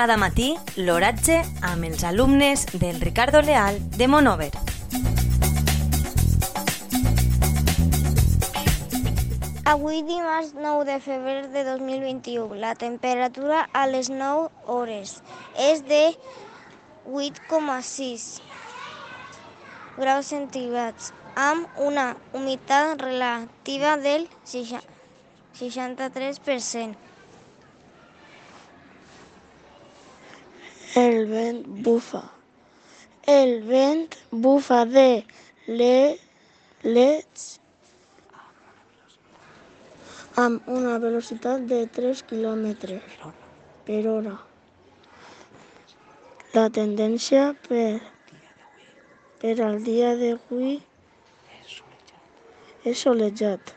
Cada matí, l'oratge amb els alumnes del Ricardo Leal de Monover. Avui dimarts 9 de febrer de 2021, la temperatura a les 9 hores és de 8,6 graus centígrads amb una humitat relativa del 63%. El vent bufa. El vent bufa de l'est amb una velocitat de 3 km per hora. La tendència per, per al dia d'avui és solejat.